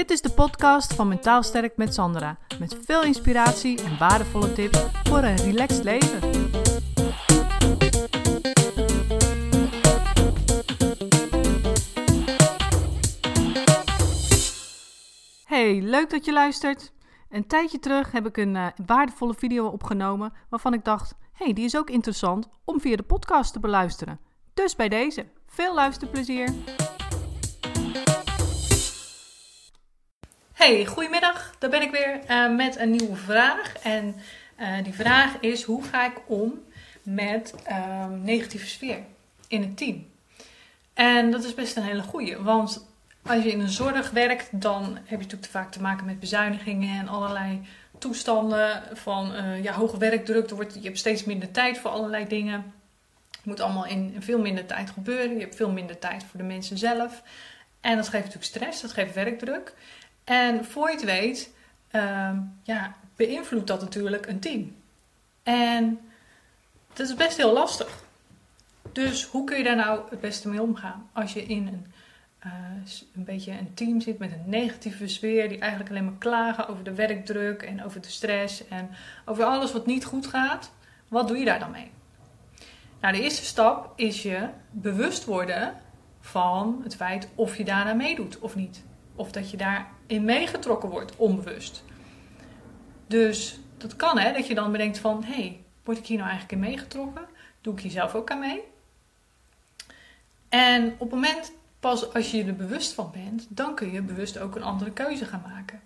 Dit is de podcast van Mentaal Sterk met Sandra. Met veel inspiratie en waardevolle tips voor een relaxed leven. Hey, leuk dat je luistert. Een tijdje terug heb ik een uh, waardevolle video opgenomen waarvan ik dacht: hey, die is ook interessant om via de podcast te beluisteren. Dus bij deze, veel luisterplezier. Hey, goedemiddag. Daar ben ik weer uh, met een nieuwe vraag. En uh, die vraag is: hoe ga ik om met uh, negatieve sfeer in het team? En dat is best een hele goeie, want als je in een zorg werkt, dan heb je natuurlijk te vaak te maken met bezuinigingen en allerlei toestanden van uh, ja, hoge werkdruk. Er wordt, je hebt steeds minder tijd voor allerlei dingen. Het moet allemaal in veel minder tijd gebeuren. Je hebt veel minder tijd voor de mensen zelf. En dat geeft natuurlijk stress, dat geeft werkdruk. En voor je het weet, uh, ja, beïnvloedt dat natuurlijk een team. En dat is best heel lastig. Dus hoe kun je daar nou het beste mee omgaan? Als je in een, uh, een beetje een team zit met een negatieve sfeer, die eigenlijk alleen maar klagen over de werkdruk en over de stress en over alles wat niet goed gaat, wat doe je daar dan mee? Nou, de eerste stap is je bewust worden van het feit of je daarna meedoet of niet. Of dat je daarin meegetrokken wordt, onbewust. Dus dat kan hè, dat je dan bedenkt van, hé, hey, word ik hier nou eigenlijk in meegetrokken? Doe ik hier zelf ook aan mee? En op het moment, pas als je er bewust van bent, dan kun je bewust ook een andere keuze gaan maken.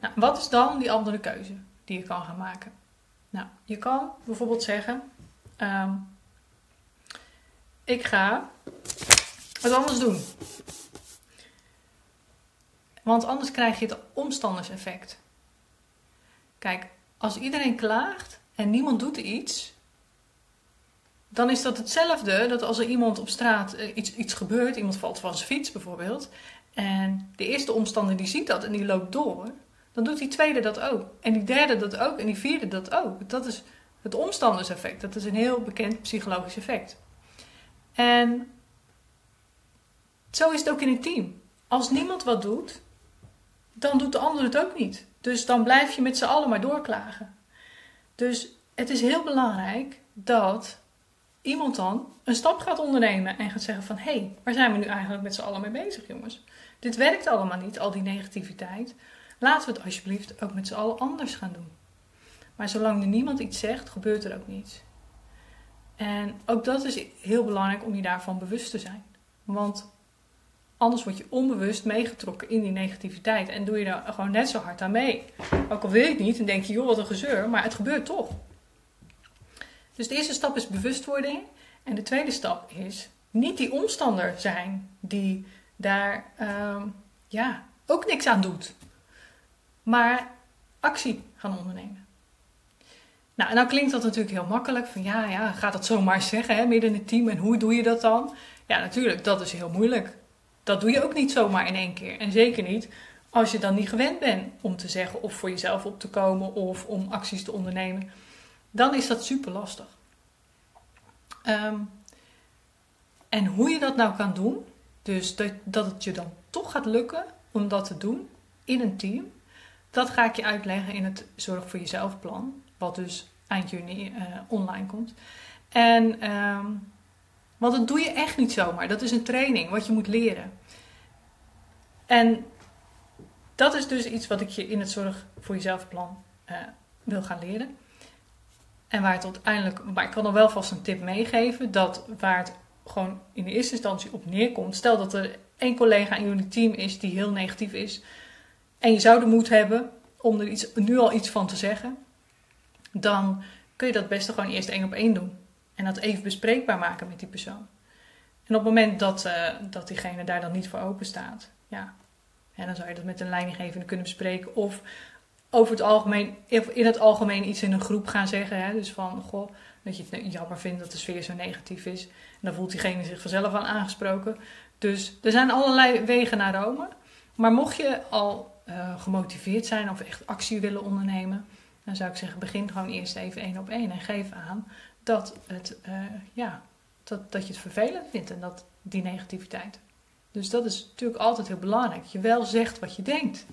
Nou, wat is dan die andere keuze die je kan gaan maken? Nou, je kan bijvoorbeeld zeggen, um, ik ga wat anders doen. Want anders krijg je het omstanderseffect. Kijk, als iedereen klaagt en niemand doet iets, dan is dat hetzelfde dat als er iemand op straat eh, iets, iets gebeurt, iemand valt van zijn fiets bijvoorbeeld, en de eerste omstander die ziet dat en die loopt door, dan doet die tweede dat ook. En die derde dat ook en die vierde dat ook. Dat is het omstanderseffect. Dat is een heel bekend psychologisch effect. En zo is het ook in een team. Als niemand wat doet, dan doet de ander het ook niet. Dus dan blijf je met z'n allen maar doorklagen. Dus het is heel belangrijk dat iemand dan een stap gaat ondernemen en gaat zeggen van... hé, hey, waar zijn we nu eigenlijk met z'n allen mee bezig, jongens? Dit werkt allemaal niet, al die negativiteit. Laten we het alsjeblieft ook met z'n allen anders gaan doen. Maar zolang er niemand iets zegt, gebeurt er ook niets. En ook dat is heel belangrijk om je daarvan bewust te zijn. Want Anders word je onbewust meegetrokken in die negativiteit en doe je daar gewoon net zo hard aan mee. Ook al wil je het niet en denk je, joh, wat een gezeur, maar het gebeurt toch. Dus de eerste stap is bewustwording. En de tweede stap is niet die omstander zijn die daar uh, ja, ook niks aan doet, maar actie gaan ondernemen. Nou, en dan klinkt dat natuurlijk heel makkelijk. Van ja, ja, gaat dat zomaar zeggen, hè, midden in het team. En hoe doe je dat dan? Ja, natuurlijk, dat is heel moeilijk dat doe je ook niet zomaar in één keer. En zeker niet als je dan niet gewend bent om te zeggen of voor jezelf op te komen of om acties te ondernemen. Dan is dat super lastig. Um, en hoe je dat nou kan doen, dus dat, dat het je dan toch gaat lukken om dat te doen in een team, dat ga ik je uitleggen in het Zorg voor Jezelf plan, wat dus eind juni uh, online komt. En um, want dat doe je echt niet zomaar. Dat is een training, wat je moet leren. En dat is dus iets wat ik je in het Zorg voor Jezelf plan uh, wil gaan leren. En waar het uiteindelijk, maar ik kan er wel vast een tip meegeven, dat waar het gewoon in de eerste instantie op neerkomt. Stel dat er één collega in jullie team is die heel negatief is. En je zou de moed hebben om er iets, nu al iets van te zeggen. Dan kun je dat beste gewoon eerst één op één doen. En dat even bespreekbaar maken met die persoon. En op het moment dat, uh, dat diegene daar dan niet voor open staat, ja, en dan zou je dat met een leidinggevende kunnen bespreken. Of over het algemeen, in het algemeen iets in een groep gaan zeggen. Hè? Dus van, goh, dat je het jammer vindt dat de sfeer zo negatief is. En dan voelt diegene zich vanzelf aan aangesproken. Dus er zijn allerlei wegen naar Rome. Maar mocht je al uh, gemotiveerd zijn of echt actie willen ondernemen, dan zou ik zeggen, begin gewoon eerst even één op één en geef aan dat, het, uh, ja, dat, dat je het vervelend vindt en dat die negativiteit. Dus dat is natuurlijk altijd heel belangrijk. Je wel zegt wat je denkt.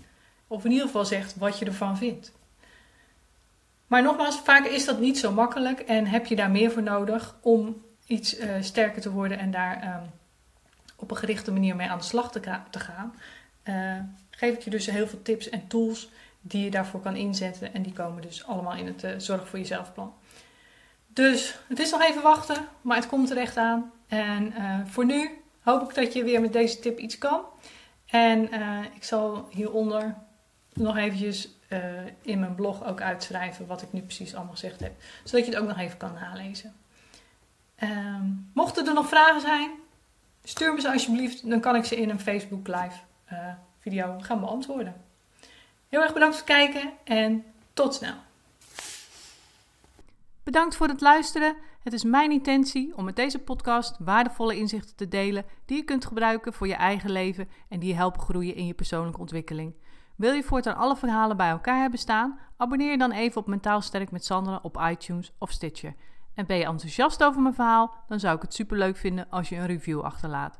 Of in ieder geval zegt wat je ervan vindt. Maar nogmaals, vaak is dat niet zo makkelijk en heb je daar meer voor nodig om iets uh, sterker te worden en daar um, op een gerichte manier mee aan de slag te, gaan. Uh, geef ik je dus heel veel tips en tools die je daarvoor kan inzetten. En die komen dus allemaal in het uh, Zorg voor Jezelf plan. Dus het is nog even wachten, maar het komt er echt aan. En voor nu hoop ik dat je weer met deze tip iets kan. En ik zal hieronder nog eventjes in mijn blog ook uitschrijven wat ik nu precies allemaal gezegd heb. Zodat je het ook nog even kan nalezen. Um, mochten er nog vragen zijn, stuur me ze alsjeblieft. Dan kan ik ze in een Facebook live video gaan beantwoorden. Heel erg bedankt voor het kijken en tot snel. Bedankt voor het luisteren. Het is mijn intentie om met deze podcast waardevolle inzichten te delen die je kunt gebruiken voor je eigen leven en die je helpen groeien in je persoonlijke ontwikkeling. Wil je voortaan alle verhalen bij elkaar hebben staan? Abonneer je dan even op Mentaal Sterk met Sandra op iTunes of Stitcher. En ben je enthousiast over mijn verhaal? Dan zou ik het superleuk vinden als je een review achterlaat.